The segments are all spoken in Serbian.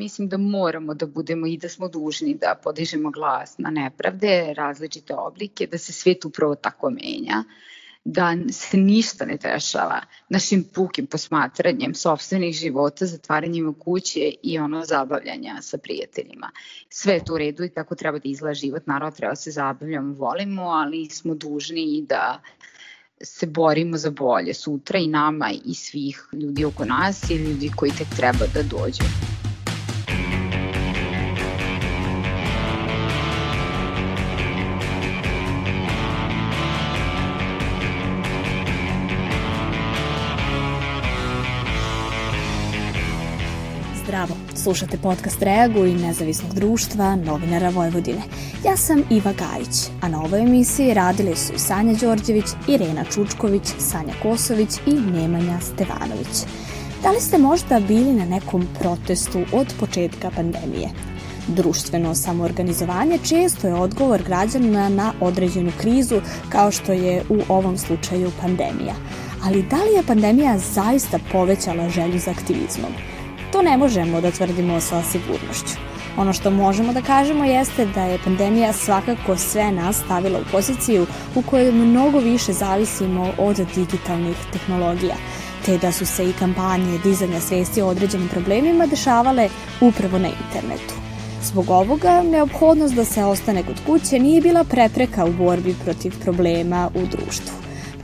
mislim da moramo da budemo i da smo dužni da podižemo glas na nepravde, različite oblike, da se svet upravo tako menja da se ništa ne dešava našim pukim posmatranjem sobstvenih života, zatvaranjem u kuće i ono zabavljanja sa prijateljima. Sve je to u redu i tako treba da izgleda život, naravno treba da se zabavljamo, volimo, ali smo dužni i da se borimo za bolje sutra i nama i svih ljudi oko nas i ljudi koji tek treba da dođu. Slušate podcast Reagu i nezavisnog društva novinara Vojvodine. Ja sam Iva Gajić, a na ovoj emisiji radili su Sanja Đorđević, Irena Čučković, Sanja Kosović i Nemanja Stevanović. Da li ste možda bili na nekom protestu od početka pandemije? Društveno samoorganizovanje često je odgovor građana na određenu krizu kao što je u ovom slučaju pandemija. Ali da li je pandemija zaista povećala želju za aktivizmom? To ne možemo da tvrdimo sa sigurnošću. Ono što možemo da kažemo jeste da je pandemija svakako sve nas stavila u poziciju u kojoj mnogo više zavisimo od digitalnih tehnologija, te da su se i kampanje dizanja svesti o određenim problemima dešavale upravo na internetu. Zbog ovoga, neophodnost da se ostane kod kuće nije bila prepreka u borbi protiv problema u društvu.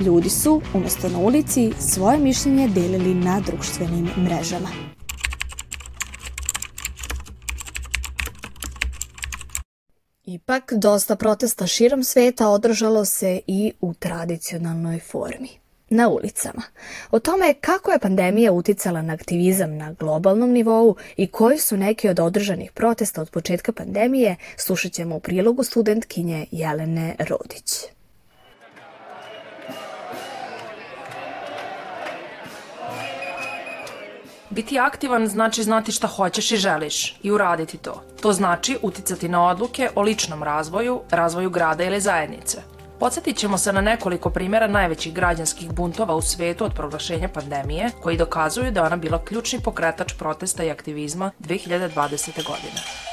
Ljudi su, umesto na ulici, svoje mišljenje delili na društvenim mrežama. Ipak, dosta protesta širom sveta održalo se i u tradicionalnoj formi na ulicama. O tome kako je pandemija uticala na aktivizam na globalnom nivou i koji su neki od održanih protesta od početka pandemije, slušat ćemo u prilogu studentkinje Jelene Rodić. Biti aktivan znači znati šta hoćeš i želiš i uraditi to. To znači uticati na odluke o ličnom razvoju, razvoju grada ili zajednice. Podsjetit ćemo se na nekoliko primjera najvećih građanskih buntova u svetu od proglašenja pandemije, koji dokazuju da ona bila ključni pokretač protesta i aktivizma 2020. godine.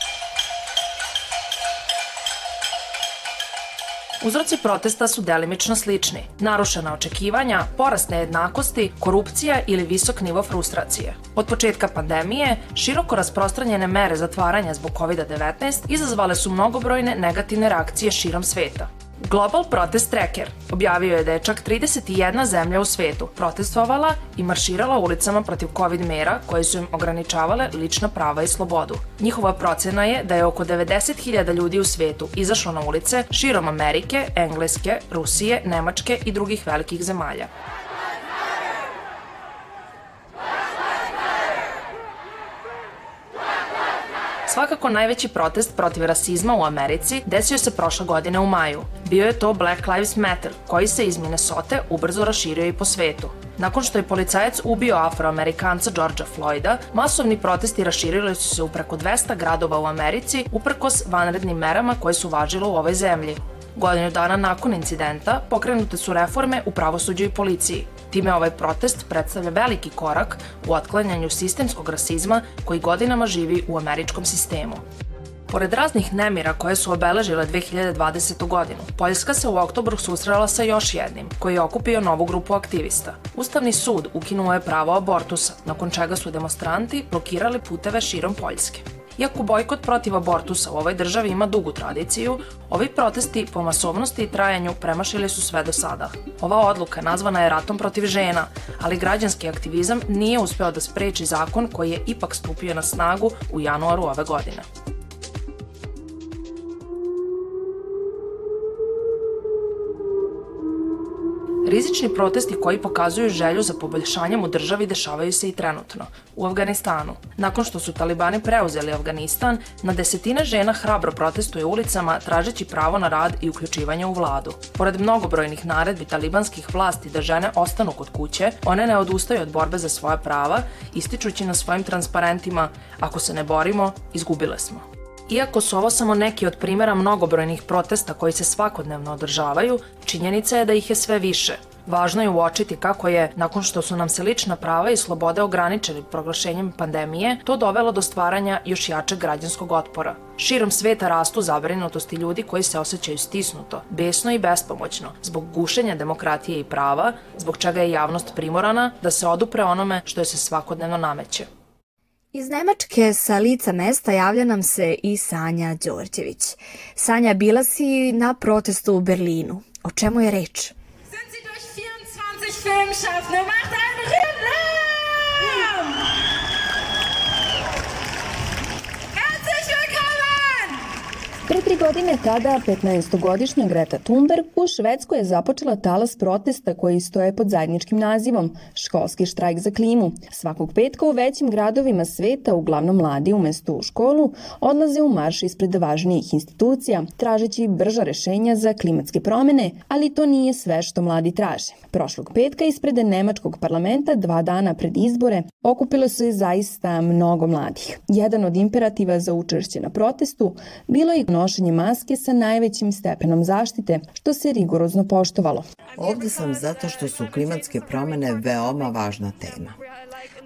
Uzroci protesta su delimično slični. Narušena očekivanja, porast nejednakosti, korupcija ili visok nivo frustracije. Od početka pandemije, široko rasprostranjene mere zatvaranja zbog COVID-19 izazvale su mnogobrojne negativne reakcije širom sveta. Global Protest Tracker objavio je da je čak 31 zemlja u svetu protestovala i marširala ulicama protiv COVID mera koje su im ograničavale lična prava i slobodu. Njihova procena je da je oko 90.000 ljudi u svetu izašlo na ulice širom Amerike, Engleske, Rusije, Nemačke i drugih velikih zemalja. Svakako najveći protest protiv rasizma u Americi desio se prošle godine u maju. Bio je to Black Lives Matter, koji se iz Minnesota ubrzo raširio i po svetu. Nakon što je policajac ubio afroamerikanca Georgea Floyda, masovni protesti raširili su se u preko 200 gradova u Americi uprkos vanrednim merama koje su važile u ovoj zemlji. Godinu dana nakon incidenta pokrenute su reforme u pravosuđu i policiji. Time ovaj protest predstavlja veliki korak u otklanjanju sistemskog rasizma koji godinama živi u američkom sistemu. Pored raznih nemira koje su obeležile 2020. godinu, Poljska se u oktobru susrela sa još jednim, koji je okupio novu grupu aktivista. Ustavni sud ukinuo je pravo abortusa, nakon čega su demonstranti blokirali puteve širom Poljske. Iako bojkot protiv abortusa u ovoj državi ima dugu tradiciju, ovi protesti po masovnosti i trajanju premašili su sve do sada. Ova odluka nazvana je ratom protiv žena, ali građanski aktivizam nije uspeo da spreči zakon koji je ipak stupio na snagu u januaru ove godine. Rizični protesti koji pokazuju želju za poboljšanjem u državi dešavaju se i trenutno, u Afganistanu. Nakon što su talibani preuzeli Afganistan, na desetine žena hrabro protestuje ulicama tražeći pravo na rad i uključivanje u vladu. Pored mnogobrojnih naredbi talibanskih vlasti da žene ostanu kod kuće, one ne odustaju od borbe za svoja prava, ističući na svojim transparentima ako se ne borimo, izgubile smo. Iako su ovo samo neki od primjera mnogobrojnih protesta koji se svakodnevno održavaju, činjenica je da ih je sve više. Važno je uočiti kako je, nakon što su nam se lična prava i slobode ograničeni proglašenjem pandemije, to dovelo do stvaranja još jačeg građanskog otpora. Širom sveta rastu zabrinutosti ljudi koji se osjećaju stisnuto, besno i bespomoćno, zbog gušenja demokratije i prava, zbog čega je javnost primorana da se odupre onome što je se svakodnevno nameće. Iz Nemačke sa lica mesta javlja nam se i Sanja Đorđević. Sanja, bila si na protestu u Berlinu. O čemu je reč? 20 Filmschaffende macht einen Rinder! Pre tri godine tada 15-godišnja Greta Thunberg u Švedskoj je započela talas protesta koji stoje pod zajedničkim nazivom Školski štrajk za klimu. Svakog petka u većim gradovima sveta, uglavnom mladi umesto u školu, odlaze u marš ispred važnijih institucija, tražeći brža rešenja za klimatske promene, ali to nije sve što mladi traže. Prošlog petka ispred Nemačkog parlamenta, dva dana pred izbore, okupilo se zaista mnogo mladih. Jedan od imperativa za učešće na protestu bilo je nošenje maske sa najvećim stepenom zaštite, što se rigorozno poštovalo. Ovde sam zato što su klimatske promene veoma važna tema.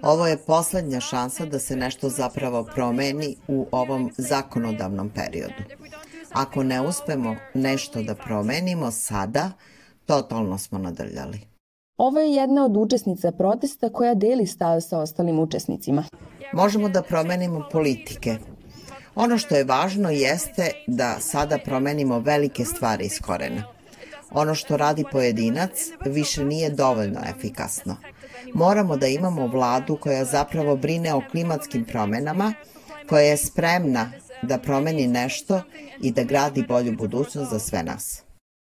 Ovo je poslednja šansa da se nešto zapravo promeni u ovom zakonodavnom periodu. Ako ne uspemo nešto da promenimo sada, totalno smo nadrljali. Ovo je jedna od učesnica protesta koja deli stav sa ostalim učesnicima. Možemo da promenimo politike. Ono što je važno jeste da sada promenimo velike stvari iz korena. Ono što radi pojedinac više nije dovoljno efikasno. Moramo da imamo vladu koja zapravo brine o klimatskim promenama, koja je spremna da promeni nešto i da gradi bolju budućnost za sve nas.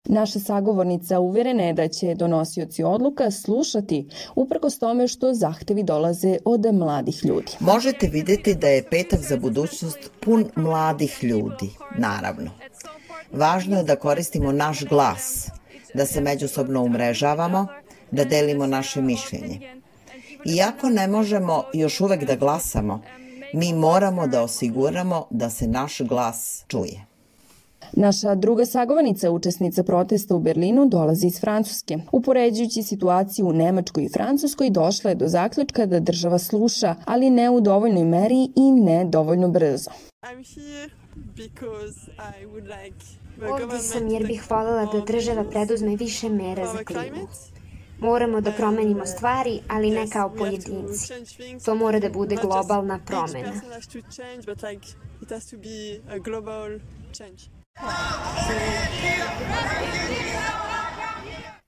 Naša sagovornica uverena je da će donosioci odluka slušati uprkos tome što zahtevi dolaze od mladih ljudi. Možete videti da je petak za budućnost pun mladih ljudi, naravno. Važno je da koristimo naš glas, da se međusobno umrežavamo, da delimo naše mišljenje. Iako ne možemo još uvek da glasamo, mi moramo da osiguramo da se naš glas čuje. Naša druga sagovornica, učesnica protesta u Berlinu, dolazi iz Francuske. Upoređujući situaciju u Nemačkoj i Francuskoj, došla je do zaključka da država sluša, ali ne u dovoljnoj meri i ne dovoljno brzo. Ovdje sam jer bih voljela da država preduzme više mera za klimu. Moramo da promenimo stvari, ali ne kao pojedinci. To mora da bude globalna promena.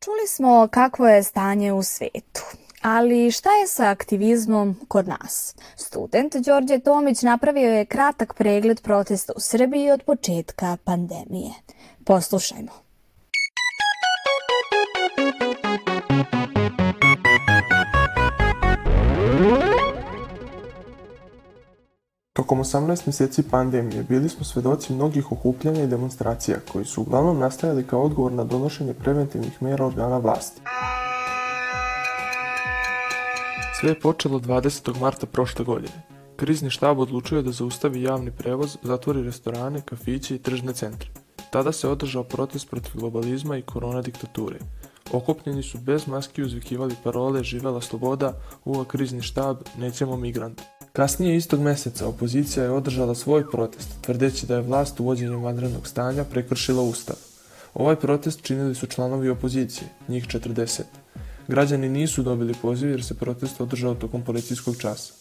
Čuli smo kakvo je stanje u svetu. Ali šta je sa aktivizmom kod nas? Student Đorđe Tomić napravio je kratak pregled protesta u Srbiji od početka pandemije. Poslušajmo. Tokom 18 meseci pandemije bili smo svedoci mnogih okupljanja i demonstracija koji su uglavnom nastajali kao odgovor na donošenje preventivnih mera organa vlasti. Sve je počelo 20. marta prošle godine. Krizni štab odlučio da zaustavi javni prevoz, zatvori restorane, kafiće i tržne centre. Tada se održao protest protiv globalizma i korona diktature. Okupljeni su bez maski uzvikivali parole Živela sloboda, uva krizni štab, nećemo migrante. Kasnije istog meseca opozicija je održala svoj protest, tvrdeći da je vlast uvođenjem vanrednog stanja prekršila ustav. Ovaj protest činili su članovi opozicije, njih 40. Građani nisu dobili poziv jer se protest održao tokom policijskog časa.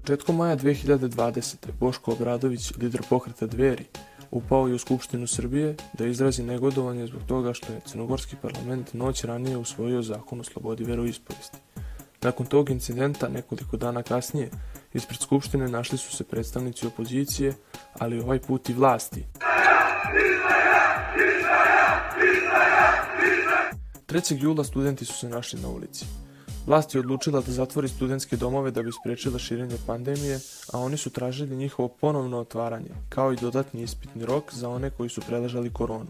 Početkom maja 2020. Boško Obradović, lider pokreta Dveri, upao je u Skupštinu Srbije da izrazi negodovanje zbog toga što je Crnogorski parlament noć ranije usvojio zakon o slobodi veroispovesti. Nakon tog incidenta, nekoliko dana kasnije, ispred Skupštine našli su se predstavnici opozicije, ali ovaj put i vlasti. 3. jula studenti su se našli na ulici. Vlast je odlučila da zatvori studentske domove da bi sprečila širenje pandemije, a oni su tražili njihovo ponovno otvaranje, kao i dodatni ispitni rok za one koji su preležali koronu.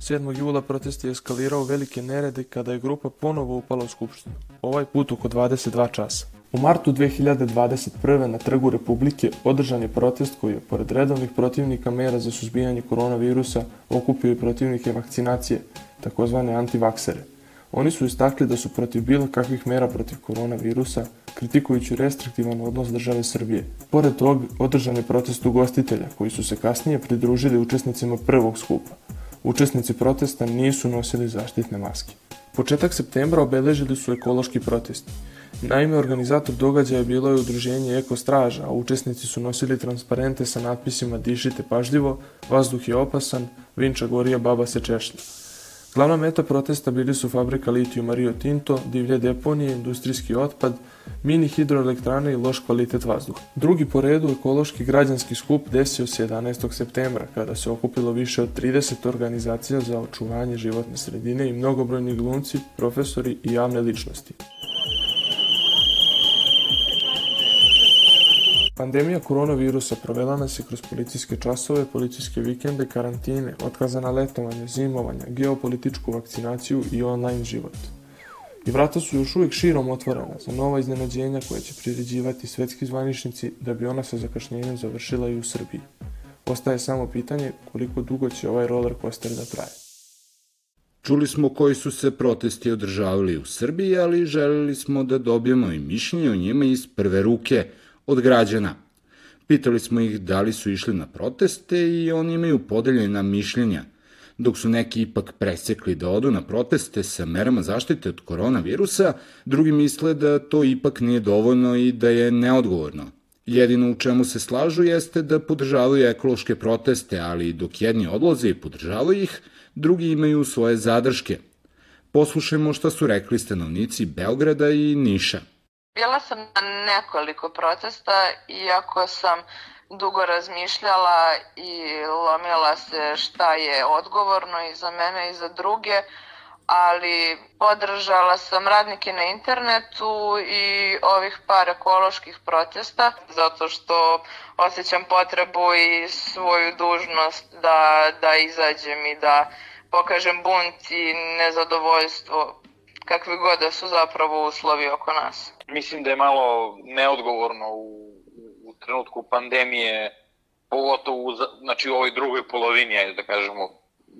7. jula protest je eskalirao velike nerede kada je grupa ponovo upala u skupštinu, ovaj put oko 22 časa. U martu 2021. na Trgu Republike održan je protest koji je, pored redovnih protivnika mera za suzbijanje koronavirusa, okupio i protivnike vakcinacije, takozvane antivaksere. Oni su istakli da su protiv bilo kakvih mera protiv koronavirusa, kritikujući restriktivan odnos države Srbije. Pored tog, održan je protest ugostitelja, koji su se kasnije pridružili učesnicima prvog skupa. Učesnici protesta nisu nosili zaštitne maske. Početak septembra obeležili su ekološki protesti. Naime, organizator događaja bilo je udruženje Eko Straža, a učesnici su nosili transparente sa natpisima Dišite pažljivo, vazduh je opasan, vinča gorija, baba se češlja. Glavna meta protesta bili su fabrika litijuma Rio Tinto, divlje deponije, industrijski otpad, mini hidroelektrane i loš kvalitet vazduha. Drugi po redu ekološki građanski skup desio se 11. septembra, kada se okupilo više od 30 organizacija za očuvanje životne sredine i mnogobrojni glumci, profesori i javne ličnosti. Pandemija koronavirusa provela nas je kroz policijske časove, policijske vikende, karantine, otkazana letovanja, zimovanja, geopolitičku vakcinaciju i online život. I vrata su još uvijek širom otvorena za nova iznenađenja koje će priređivati svetski zvaničnici da bi ona sa zakašnjenjem završila i u Srbiji. Ostaje samo pitanje koliko dugo će ovaj roller coaster da traje. Čuli smo koji su se protesti održavali u Srbiji, ali želeli smo da dobijemo i mišljenje o njima iz prve ruke – od građana. Pitali smo ih da li su išli na proteste i oni imaju podeljena mišljenja, dok su neki ipak presekli da odu na proteste sa merama zaštite od koronavirusa, drugi misle da to ipak nije dovoljno i da je neodgovorno. Jedino u čemu se slažu jeste da podržavaju ekološke proteste, ali dok jedni odlaze i podržavaju ih, drugi imaju svoje zadrške. Poslušajmo šta su rekli stanovnici Beograda i Niša. Bila sam na nekoliko protesta, iako sam dugo razmišljala i lomila se šta je odgovorno i za mene i za druge, ali podržala sam radnike na internetu i ovih par ekoloških protesta, zato što osjećam potrebu i svoju dužnost da, da izađem i da pokažem bunt i nezadovoljstvo kakvi god da su zapravo uslovi oko nas. Mislim da je malo neodgovorno u, u trenutku pandemije, pogotovo u, znači, u ovoj drugoj polovini, ajde da kažemo,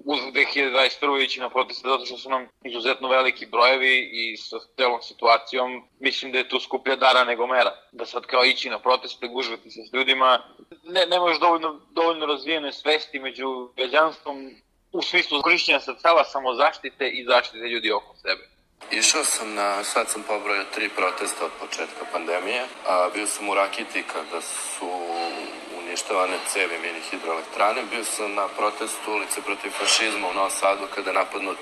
uz 2021. ići na proteste zato što su nam izuzetno veliki brojevi i sa celom situacijom mislim da je tu skuplja dara nego mera. Da sad kao ići na proteste, gužvati se s ljudima, ne, nemaš dovoljno, dovoljno razvijene svesti među građanstvom u smislu korišćenja sredstava samozaštite i zaštite ljudi oko sebe. Išao sam na, sad sam pobrojao tri protesta od početka pandemije, a bio sam u Rakiti kada su uništavane cevi mini hidroelektrane, bio sam na protestu ulice protiv fašizma u Novom Sadu kada je napadnut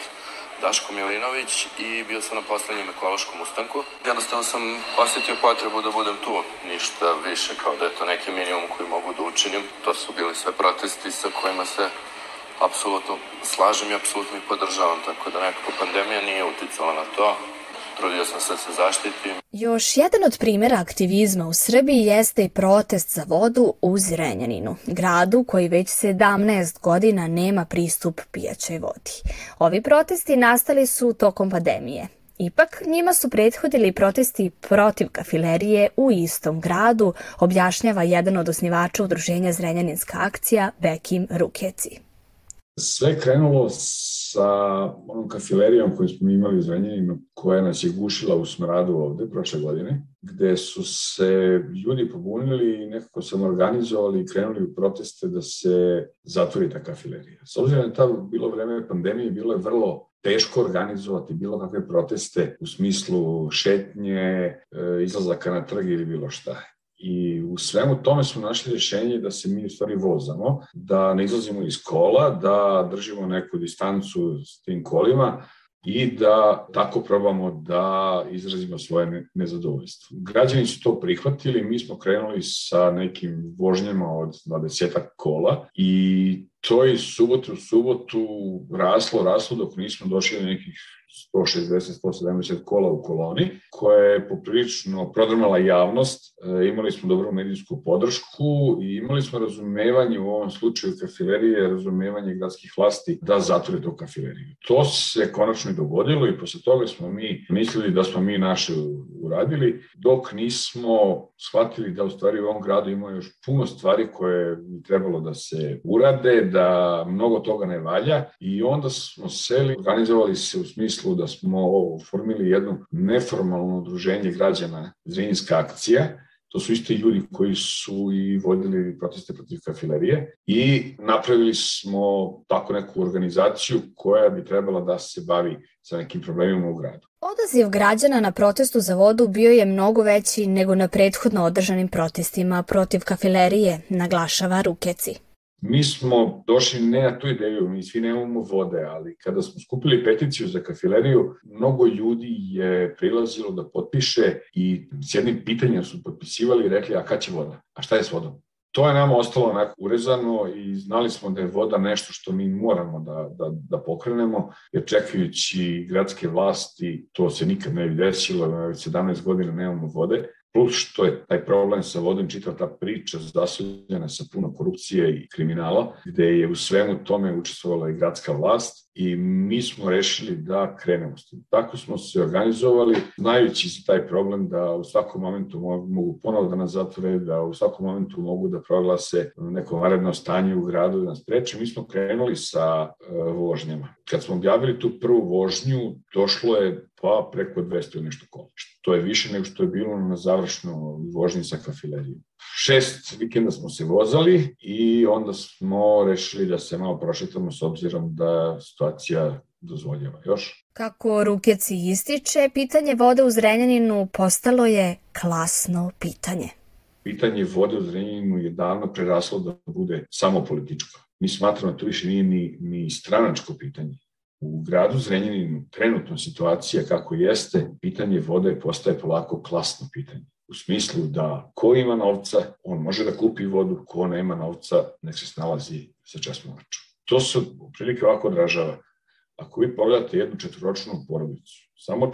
Daško Milinović i bio sam na poslednjem ekološkom ustanku. Jednostavno sam osetio potrebu da budem tu, ništa više kao da je to neki minimum koji mogu da učinim. To su bili sve protesti sa kojima se apsolutno slažem i apsolutno ih podržavam, tako da nekako pandemija nije uticala na to. Trudio sam se da se zaštitim. Još jedan od primjera aktivizma u Srbiji jeste i protest za vodu u Zrenjaninu, gradu koji već 17 godina nema pristup pijaćoj vodi. Ovi protesti nastali su tokom pandemije. Ipak, njima su prethodili protesti protiv kafilerije u istom gradu, objašnjava jedan od osnivača udruženja Zrenjaninska akcija Bekim Rukeci. Sve krenulo sa onom kafilerijom koju smo imali u Zrenjanima, koja nas je gušila u smradu ovde prošle godine, gde su se ljudi pobunili i nekako sam organizovali i krenuli u proteste da se zatvori ta kafilerija. S obzirom da je bilo vreme pandemije, bilo je vrlo teško organizovati bilo kakve proteste u smislu šetnje, e, izlazaka na trg ili bilo šta. I u svemu tome smo našli rješenje da se mi u stvari vozamo, da ne izlazimo iz kola, da držimo neku distancu s tim kolima i da tako probamo da izrazimo svoje nezadovoljstvo. Građani su to prihvatili, mi smo krenuli sa nekim vožnjama od 20 kola i to je subotu u subotu raslo, raslo dok nismo došli do nekih 160-170 kola u koloni, koja je poprilično prodrmala javnost. E, imali smo dobru medijsku podršku i imali smo razumevanje u ovom slučaju kafilerije, razumevanje gradskih vlasti da zatvore tu kafileriju. To se konačno i dogodilo i posle toga smo mi mislili da smo mi naše uradili, dok nismo shvatili da u stvari u ovom gradu ima još puno stvari koje bi trebalo da se urade, da mnogo toga ne valja i onda smo seli, organizovali se u smislu da smo formili jedno neformalno udruženje građana Zrinjska akcija, To su isti ljudi koji su i vodili proteste protiv kafilerije i napravili smo tako neku organizaciju koja bi trebala da se bavi sa nekim problemima u gradu. Odaziv građana na protestu za vodu bio je mnogo veći nego na prethodno održanim protestima protiv kafilerije, naglašava Rukeci. Mi smo došli ne na tu ideju, mi svi nemamo vode, ali kada smo skupili peticiju za kafileriju, mnogo ljudi je prilazilo da potpiše i s jednim pitanjem su potpisivali i rekli, a kad će voda? A šta je s vodom? To je nama ostalo onako urezano i znali smo da je voda nešto što mi moramo da, da, da pokrenemo, jer čekajući gradske vlasti, to se nikad ne bi desilo, već 17 godina nemamo vode, plus što je taj problem sa vodom, čitava ta priča zasljena sa puno korupcije i kriminala, gde je u svemu tome učestvovala i gradska vlast i mi smo rešili da krenemo s tim. Tako smo se organizovali, znajući za taj problem da u svakom momentu mogu ponovo da nas zatvore, da u svakom momentu mogu da proglase neko varedno stanje u gradu da nas preče. Mi smo krenuli sa uh, vožnjama. Kad smo objavili tu prvu vožnju, došlo je pa preko 200 nešto kola. To je više nego što je bilo na završno vožnji sa kafilerijom. Šest vikenda smo se vozali i onda smo rešili da se malo prošetamo s obzirom da situacija dozvoljava još. Kako Rukeci ističe, pitanje vode u Zrenjaninu postalo je klasno pitanje. Pitanje vode u Zrenjaninu je davno preraslo da bude samo političko. Mi smatramo da to više nije ni, ni stranačko pitanje. U gradu Zrenjaninu trenutno situacija kako jeste, pitanje vode postaje polako klasno pitanje u smislu da ko ima novca, on može da kupi vodu, ko nema novca, nek se snalazi sa česmovačom. To se prilike ovako odražava. Ako vi pogledate jednu četvoročnu porodicu, samo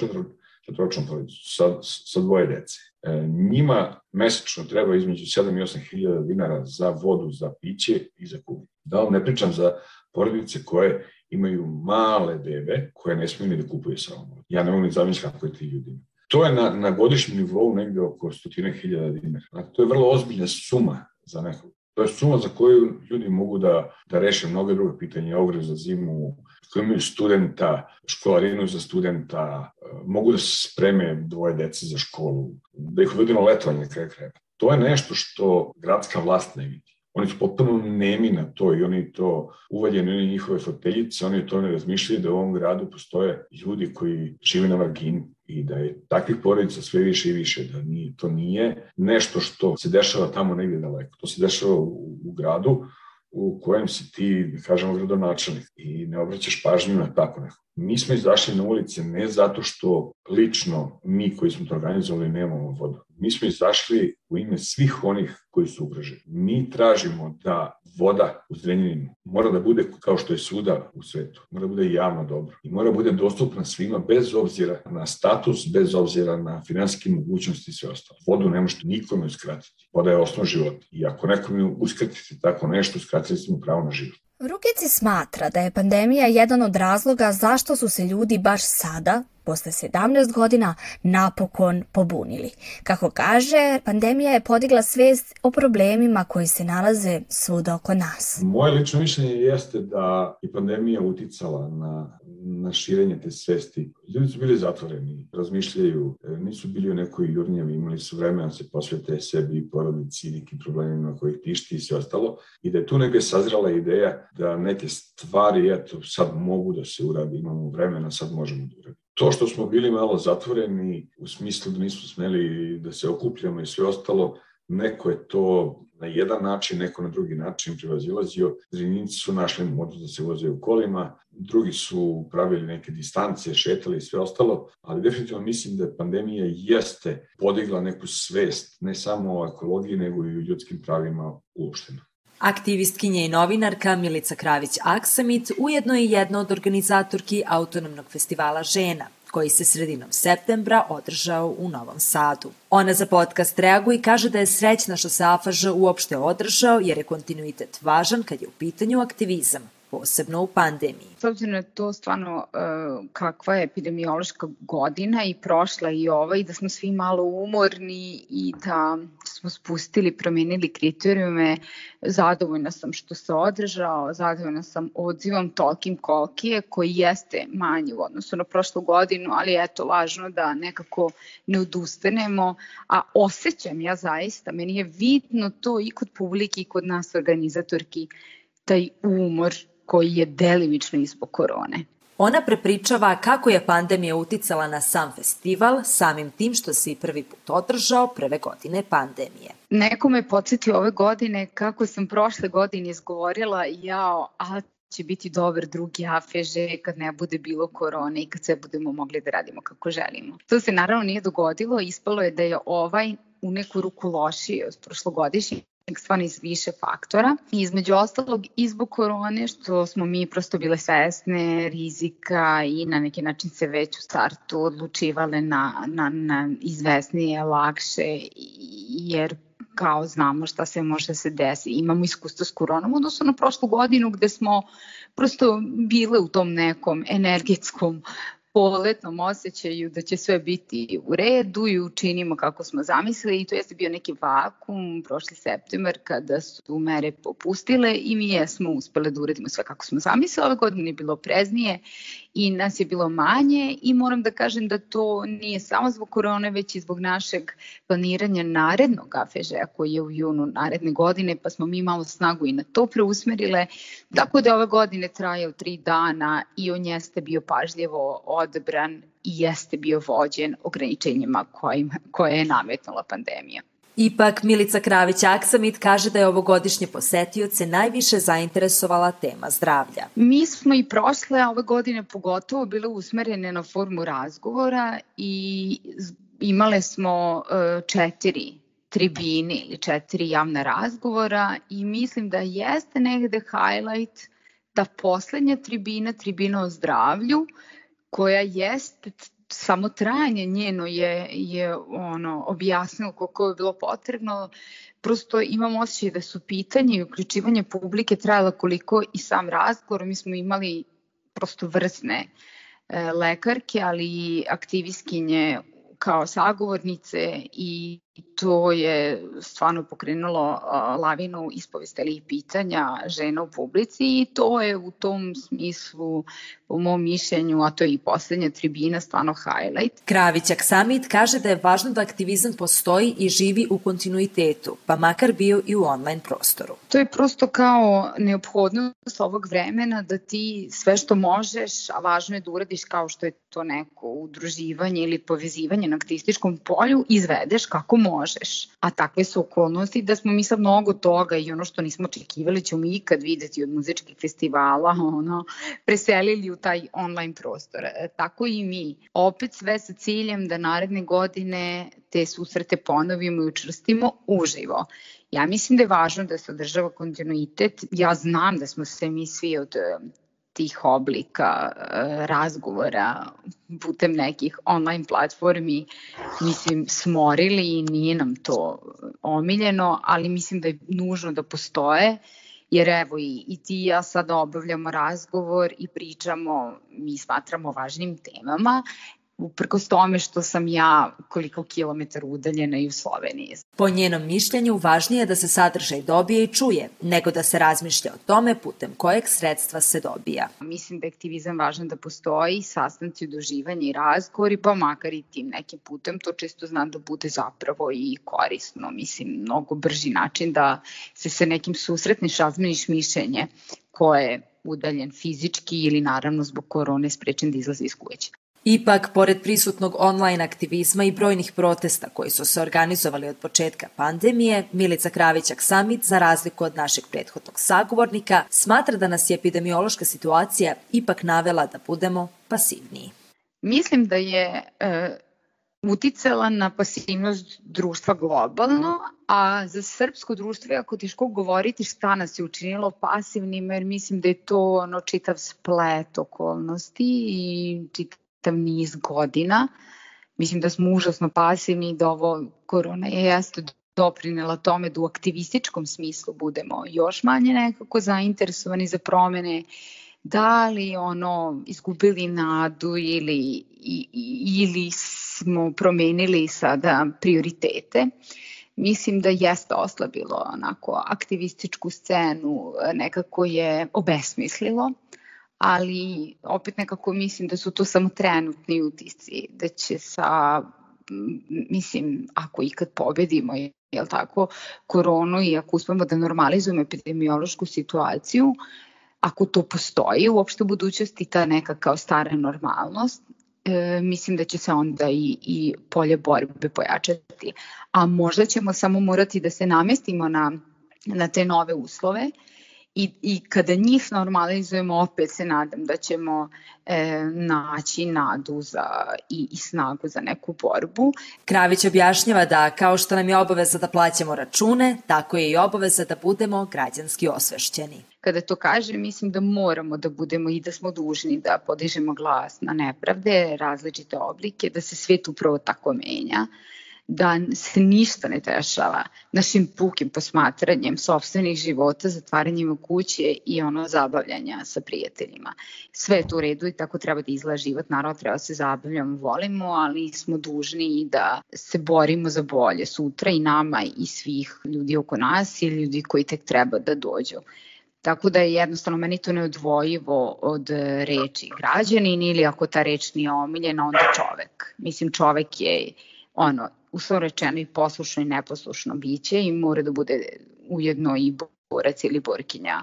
četvoročnu porodicu sa, sa dvoje dece, e, njima mesečno treba između 7 i 8 hiljada dinara za vodu, za piće i za kugu. Da vam ne pričam za porodice koje imaju male bebe koje ne smiju ni da kupuju sa ovom. Ja ne mogu ni zamisliti kako je ti ljudi To je na, na godišnjem nivou negde oko stotine hiljada dinara. Znači, to je vrlo ozbiljna suma za nekog. To je suma za koju ljudi mogu da, da reše mnoge druge pitanje, ogre za zimu, koji imaju studenta, školarinu za studenta, mogu da se spreme dvoje dece za školu, da ih uvedu na letovanje kraj kraja. To je nešto što gradska vlast ne vidi. Oni su potpuno nemi na to i oni to uvaljeni, oni njihove foteljice, oni to ne razmišljaju da u ovom gradu postoje ljudi koji žive na margini i da je takvih porodica sve više i više, da nije, to nije nešto što se dešava tamo negde daleko. To se dešava u, u gradu u kojem si ti, da kažemo, gradonačelnik i ne obraćaš pažnju na tako neko. Mi smo izašli na ulice ne zato što lično mi koji smo to organizovali nemamo vodu. Mi smo izašli u ime svih onih koji su ugroženi. Mi tražimo da voda u Zrenjaninu mora da bude kao što je svuda u svetu. Mora da bude javno dobro. I mora da bude dostupna svima bez obzira na status, bez obzira na finansijske mogućnosti i sve ostalo. Vodu ne možete nikome uskratiti. Voda je osnov života. I ako nekome uskratite tako nešto, uskratili ste mu pravo na život. Rukeci smatra da je pandemija jedan od razloga zašto su se ljudi baš sada, posle 17 godina, napokon pobunili. Kako kaže, pandemija je podigla svest o problemima koji se nalaze svuda oko nas. Moje lično mišljenje jeste da je pandemija uticala na na širenje te svesti. Ljudi su bili zatvoreni, razmišljaju, nisu bili u nekoj jurnjavi, imali su vremena da se posvete sebi i porodici i nekim problemima kojih tišti i sve ostalo. I da je tu neka sazrala ideja da neke stvari, eto, sad mogu da se uradi, imamo vremena, sad možemo da uradimo. To što smo bili malo zatvoreni u smislu da nismo smeli da se okupljamo i sve ostalo, neko je to na jedan način, neko na drugi način prevazilazio. Zrinjinci su našli modu da se voze u kolima, drugi su pravili neke distance, šetali i sve ostalo, ali definitivno mislim da pandemija jeste podigla neku svest, ne samo o ekologiji, nego i o ljudskim pravima uopšteno. Aktivistkinja i novinarka Milica Kravić-Aksamit ujedno je jedna od organizatorki Autonomnog festivala žena, koji se sredinom septembra održao u Novom Sadu. Ona za podcast reaguje i kaže da je srećna što se AFAŽ uopšte održao jer je kontinuitet važan kad je u pitanju aktivizam posebno u pandemiji. S obzirom na to stvarno uh, kakva je epidemiološka godina i prošla i ova i da smo svi malo umorni i da smo spustili, promenili kriterijume, zadovoljna sam što se održao, zadovoljna sam odzivom tolkim kolkije koji jeste manji u odnosu na prošlu godinu, ali eto važno da nekako ne odustanemo, a osjećam ja zaista, meni je vidno to i kod publike i kod nas organizatorki, taj umor koji je delimično izbog korone. Ona prepričava kako je pandemija uticala na sam festival, samim tim što se i prvi put održao prve godine pandemije. Neko me podsjetio ove godine kako sam prošle godine izgovorila jao, a će biti dobar drugi AFŽ kad ne bude bilo korone i kad sve budemo mogli da radimo kako želimo. To se naravno nije dogodilo, ispalo je da je ovaj u neku ruku lošiji od prošlogodišnjeg stvarno iz više faktora. Između ostalog i zbog korone što smo mi prosto bile svesne rizika i na neki način se već u startu odlučivale na, na, na izvesnije, lakše jer kao znamo šta se može se desi. Imamo iskustvo s koronom odnosno na prošlu godinu gde smo prosto bile u tom nekom energetskom poletnom osjećaju da će sve biti u redu i učinimo kako smo zamislili i to jeste bio neki vakum prošli septembar kada su mere popustile i mi jesmo uspele da uredimo sve kako smo zamislili. Ove godine je bilo preznije i nas je bilo manje i moram da kažem da to nije samo zbog korone, već i zbog našeg planiranja narednog afežeja koji je u junu naredne godine, pa smo mi malo snagu i na to preusmerile. Tako da ove godine trajao tri dana i on jeste bio pažljivo odbran i jeste bio vođen ograničenjima kojim, koje je nametnula pandemija. Ipak, Milica Kravić-Aksamit kaže da je ovogodišnje posetioce najviše zainteresovala tema zdravlja. Mi smo i prošle, ove godine pogotovo, bile usmerene na formu razgovora i imale smo e, četiri tribine ili četiri javna razgovora i mislim da jeste negde highlight ta poslednja tribina, tribina o zdravlju, koja jeste samo trajanje njeno je, je ono, objasnilo koliko je bilo potrebno. Prosto imam osjećaj da su pitanje i uključivanje publike trajala koliko i sam razgovor. Mi smo imali prosto vrsne e, lekarke, ali i aktivistkinje kao sagovornice i to je stvarno pokrenulo lavinu ispovesteli i pitanja žena u publici i to je u tom smislu, po mom mišljenju, a to je i poslednja tribina, stvarno highlight. Kravićak Samit kaže da je važno da aktivizam postoji i živi u kontinuitetu, pa makar bio i u online prostoru. To je prosto kao neophodnost ovog vremena da ti sve što možeš, a važno je da uradiš kao što je to neko udruživanje ili povezivanje na aktivističkom polju, izvedeš kako možeš možeš. A takve su okolnosti da smo mi sad mnogo toga i ono što nismo očekivali ćemo ikad videti od muzičkih festivala ono, preselili u taj online prostor. E, tako i mi. Opet sve sa ciljem da naredne godine te susrete ponovimo i učvrstimo uživo. Ja mislim da je važno da se održava kontinuitet. Ja znam da smo se mi svi od tih oblika e, razgovora putem nekih online platformi mislim smorili i nije nam to omiljeno, ali mislim da je nužno da postoje jer evo i, i ti i ja sad obavljamo razgovor i pričamo, mi smatramo važnim temama uprkos tome što sam ja koliko kilometara udaljena i u Sloveniji. Po njenom mišljenju, važnije je da se sadržaj dobije i čuje, nego da se razmišlja o tome putem kojeg sredstva se dobija. Mislim da je aktivizam važan da postoji, sastanci, udoživanje i razgovori, pa makar i tim nekim putem, to često znam da bude zapravo i korisno, mislim, mnogo brži način da se sa nekim susretniš, razmeniš mišljenje koje je udaljen fizički ili naravno zbog korone sprečen da izlazi iz kuće. Ipak, pored prisutnog online aktivizma i brojnih protesta koji su se organizovali od početka pandemije, Milica Kravićak Samit, za razliku od našeg prethodnog sagovornika, smatra da nas je epidemiološka situacija ipak navela da budemo pasivniji. Mislim da je e, uticala na pasivnost društva globalno, a za srpsko društvo je jako teško govoriti šta nas je učinilo pasivnim, jer mislim da je to ono čitav splet okolnosti i čitav niz godina. Mislim da smo užasno pasivni i da ovo korona je jeste doprinela tome da u aktivističkom smislu budemo još manje nekako zainteresovani za promene da li ono izgubili nadu ili, ili smo promenili sada prioritete. Mislim da jeste oslabilo onako aktivističku scenu, nekako je obesmislilo, ali opet nekako mislim da su to samo trenutni utisci, da će sa, mislim, ako ikad pobedimo, jel tako, koronu i ako uspemo da normalizujemo epidemiološku situaciju, ako to postoji uopšte u budućnosti, ta neka kao stara normalnost, e, mislim da će se onda i, i polje borbe pojačati. A možda ćemo samo morati da se namestimo na, na te nove uslove i, i kada njih normalizujemo opet se nadam da ćemo e, naći nadu za, i, i snagu za neku borbu. Kravić objašnjava da kao što nam je obaveza da plaćamo račune, tako je i obaveza da budemo građanski osvešćeni. Kada to kaže, mislim da moramo da budemo i da smo dužni da podižemo glas na nepravde, različite oblike, da se svet upravo tako menja da se ništa ne dešava našim pukim posmatranjem sobstvenih života, zatvaranjem u kuće i ono zabavljanja sa prijateljima. Sve je to u redu i tako treba da izgleda život, naravno treba da se zabavljamo, volimo, ali smo dužni i da se borimo za bolje sutra i nama i svih ljudi oko nas i ljudi koji tek treba da dođu. Tako da je jednostavno meni to neodvojivo od reči građanin ili ako ta reč nije omiljena, onda čovek. Mislim, čovek je ono, uslovno rečeno i poslušno i neposlušno biće i mora da bude ujedno i borac ili borkinja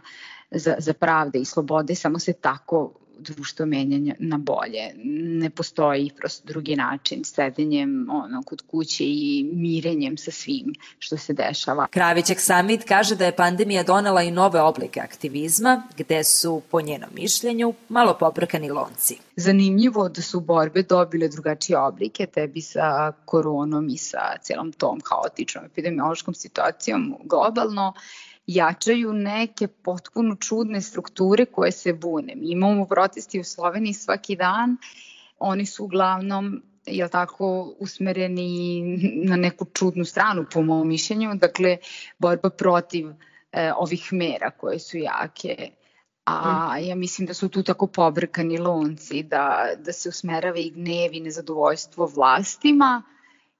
za, za pravde i slobode, samo se tako društvo menja na bolje. Ne postoji prosto drugi način, sedenjem ono, kod kuće i mirenjem sa svim što se dešava. Kravićek Samit kaže da je pandemija donela i nove oblike aktivizma, gde su, po njenom mišljenju, malo pobrkani lonci. Zanimljivo da su borbe dobile drugačije oblike, tebi sa koronom i sa celom tom haotičnom epidemiološkom situacijom globalno jačaju neke potpuno čudne strukture koje se bune. Mi imamo protesti u Sloveniji svaki dan, oni su uglavnom jel tako, usmereni na neku čudnu stranu, po mojom mišljenju, dakle, borba protiv e, ovih mera koje su jake, a ja mislim da su tu tako pobrkani lonci, da, da se usmerava i gnev i nezadovoljstvo vlastima,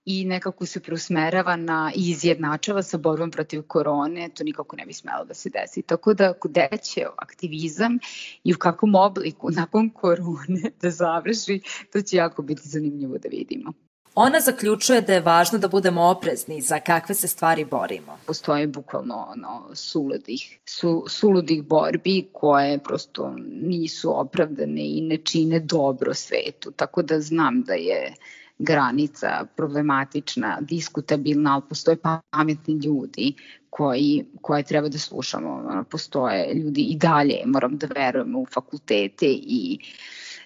i nekako se preusmerava na i izjednačava sa borbom protiv korone, to nikako ne bi smelo da se desi. Tako da gde će aktivizam i u kakvom obliku nakon korone da završi, to će jako biti zanimljivo da vidimo. Ona zaključuje da je važno da budemo oprezni za kakve se stvari borimo. Postoje bukvalno ono, suludih, su, suludih borbi koje prosto nisu opravdane i ne čine dobro svetu. Tako da znam da je granica problematična, diskutabilna, ali postoje pametni ljudi koji, koje treba da slušamo. Postoje ljudi i dalje, moram da verujemo u fakultete i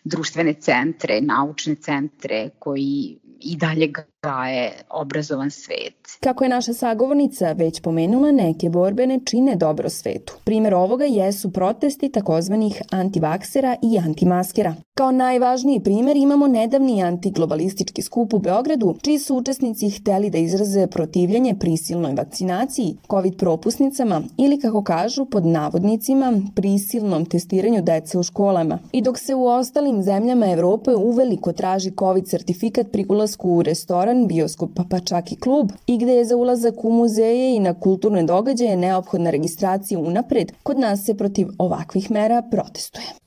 društvene centre, naučne centre koji i dalje gaje obrazovan svet. Kako je naša sagovornica već pomenula, neke borbe ne čine dobro svetu. Primer ovoga jesu protesti takozvanih antivaksera i antimaskera. Kao najvažniji primer imamo nedavni antiglobalistički skup u Beogradu, čiji su učesnici hteli da izraze protivljanje prisilnoj vakcinaciji, COVID propusnicama ili, kako kažu, pod navodnicima, prisilnom testiranju dece u školama. I dok se u ostalim zemljama Evrope uveliko traži COVID sertifikat pri ulasku u restoran, bioskop pa čak i klub i gde je za ulazak u muzeje i na kulturne događaje neophodna registracija unapred, kod nas se protiv ovakvih mera protestuje.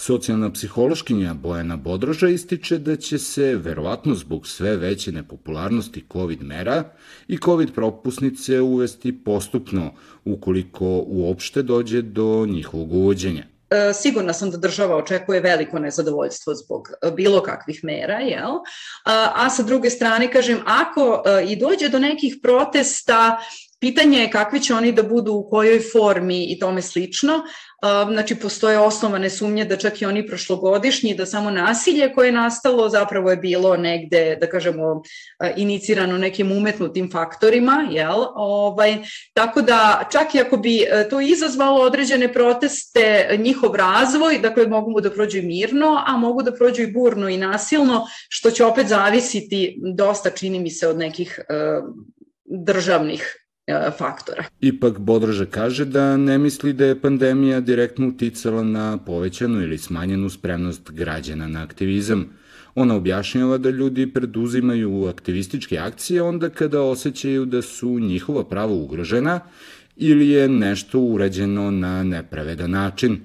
Socijalna psihološkinja Bojana Bodroža ističe da će se, verovatno zbog sve veće nepopularnosti COVID mera i COVID propusnice uvesti postupno ukoliko uopšte dođe do njihovog uvođenja. E, sigurna sam da država očekuje veliko nezadovoljstvo zbog e, bilo kakvih mera, jel? A, a sa druge strane, kažem, ako e, i dođe do nekih protesta pitanje je kakvi će oni da budu u kojoj formi i tome slično. Znači, postoje osnovane sumnje da čak i oni prošlogodišnji, da samo nasilje koje je nastalo zapravo je bilo negde, da kažemo, inicirano nekim umetnutim faktorima, jel? Ovaj, tako da, čak i ako bi e, to izazvalo određene proteste, njihov razvoj, dakle, mogu da prođu mirno, a mogu da prođu i burno i nasilno, što će opet zavisiti dosta, čini mi se, od nekih e, državnih E, faktora. Ipak Bodroža kaže da ne misli da je pandemija direktno uticala na povećanu ili smanjenu spremnost građana na aktivizam. Ona objašnjava da ljudi preduzimaju aktivističke akcije onda kada osjećaju da su njihova prava ugrožena ili je nešto urađeno na nepravedan način.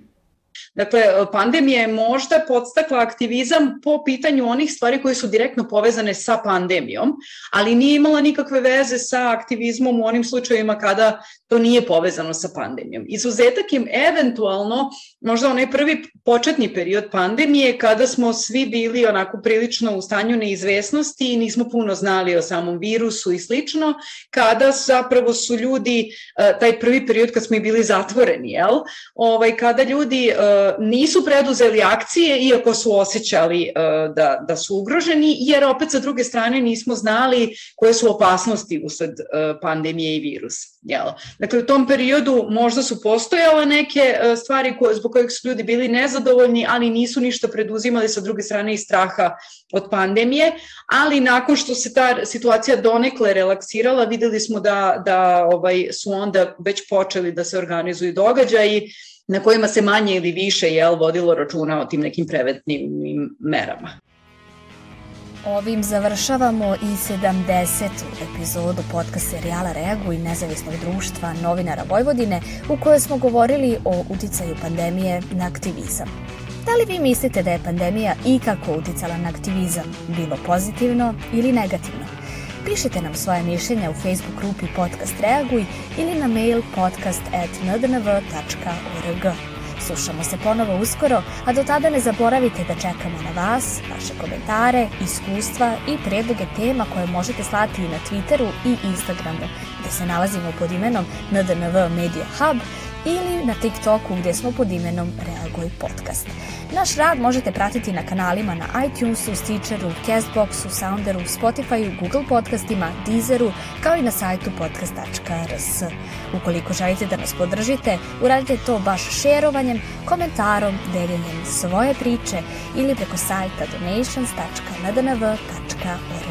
Dakle, pandemija je možda podstakla aktivizam po pitanju onih stvari koje su direktno povezane sa pandemijom, ali nije imala nikakve veze sa aktivizmom u onim slučajevima kada to nije povezano sa pandemijom. Izuzetak im eventualno možda onaj prvi početni period pandemije kada smo svi bili onako prilično u stanju neizvesnosti i nismo puno znali o samom virusu i slično, kada zapravo su ljudi, e, taj prvi period kad smo i bili zatvoreni, jel? Ovaj, kada ljudi e, nisu preduzeli akcije iako su osjećali e, da, da su ugroženi, jer opet sa druge strane nismo znali koje su opasnosti usled pandemije i virusa. Jel? Dakle, u tom periodu možda su postojale neke stvari koje, zbog kojeg su ljudi bili nezadovoljni, ali nisu ništa preduzimali sa druge strane i straha od pandemije, ali nakon što se ta situacija donekle relaksirala, videli smo da, da ovaj, su onda već počeli da se organizuju događaji na kojima se manje ili više jel, vodilo računa o tim nekim prevetnim merama. Ovim završavamo i 70. epizodu podcast serijala Reagu i nezavisnog društva novinara Vojvodine u kojoj smo govorili o uticaju pandemije na aktivizam. Da li vi mislite da je pandemija ikako uticala na aktivizam, bilo pozitivno ili negativno? Pišite nam svoje mišljenja u Facebook grupi Podcast Reaguj ili na mail podcast.ndnv.org. Slušamo se ponovo uskoro, a do tada ne zaboravite da čekamo na vas, vaše komentare, iskustva i predloge tema koje možete slati i na Twitteru i Instagramu, gde se nalazimo pod imenom NDNV Media Hub ili na TikToku gde smo pod imenom Reaguj Podcast. Naš rad možete pratiti na kanalima na iTunesu, Stitcheru, Castboxu, Sounderu, Spotifyu, Google podcastima, Deezeru, kao i na sajtu podcast.rs. Ukoliko želite da nas podržite, uradite to baš šerovanjem, komentarom, deljenjem svoje priče ili preko sajta donations.ndnv.org.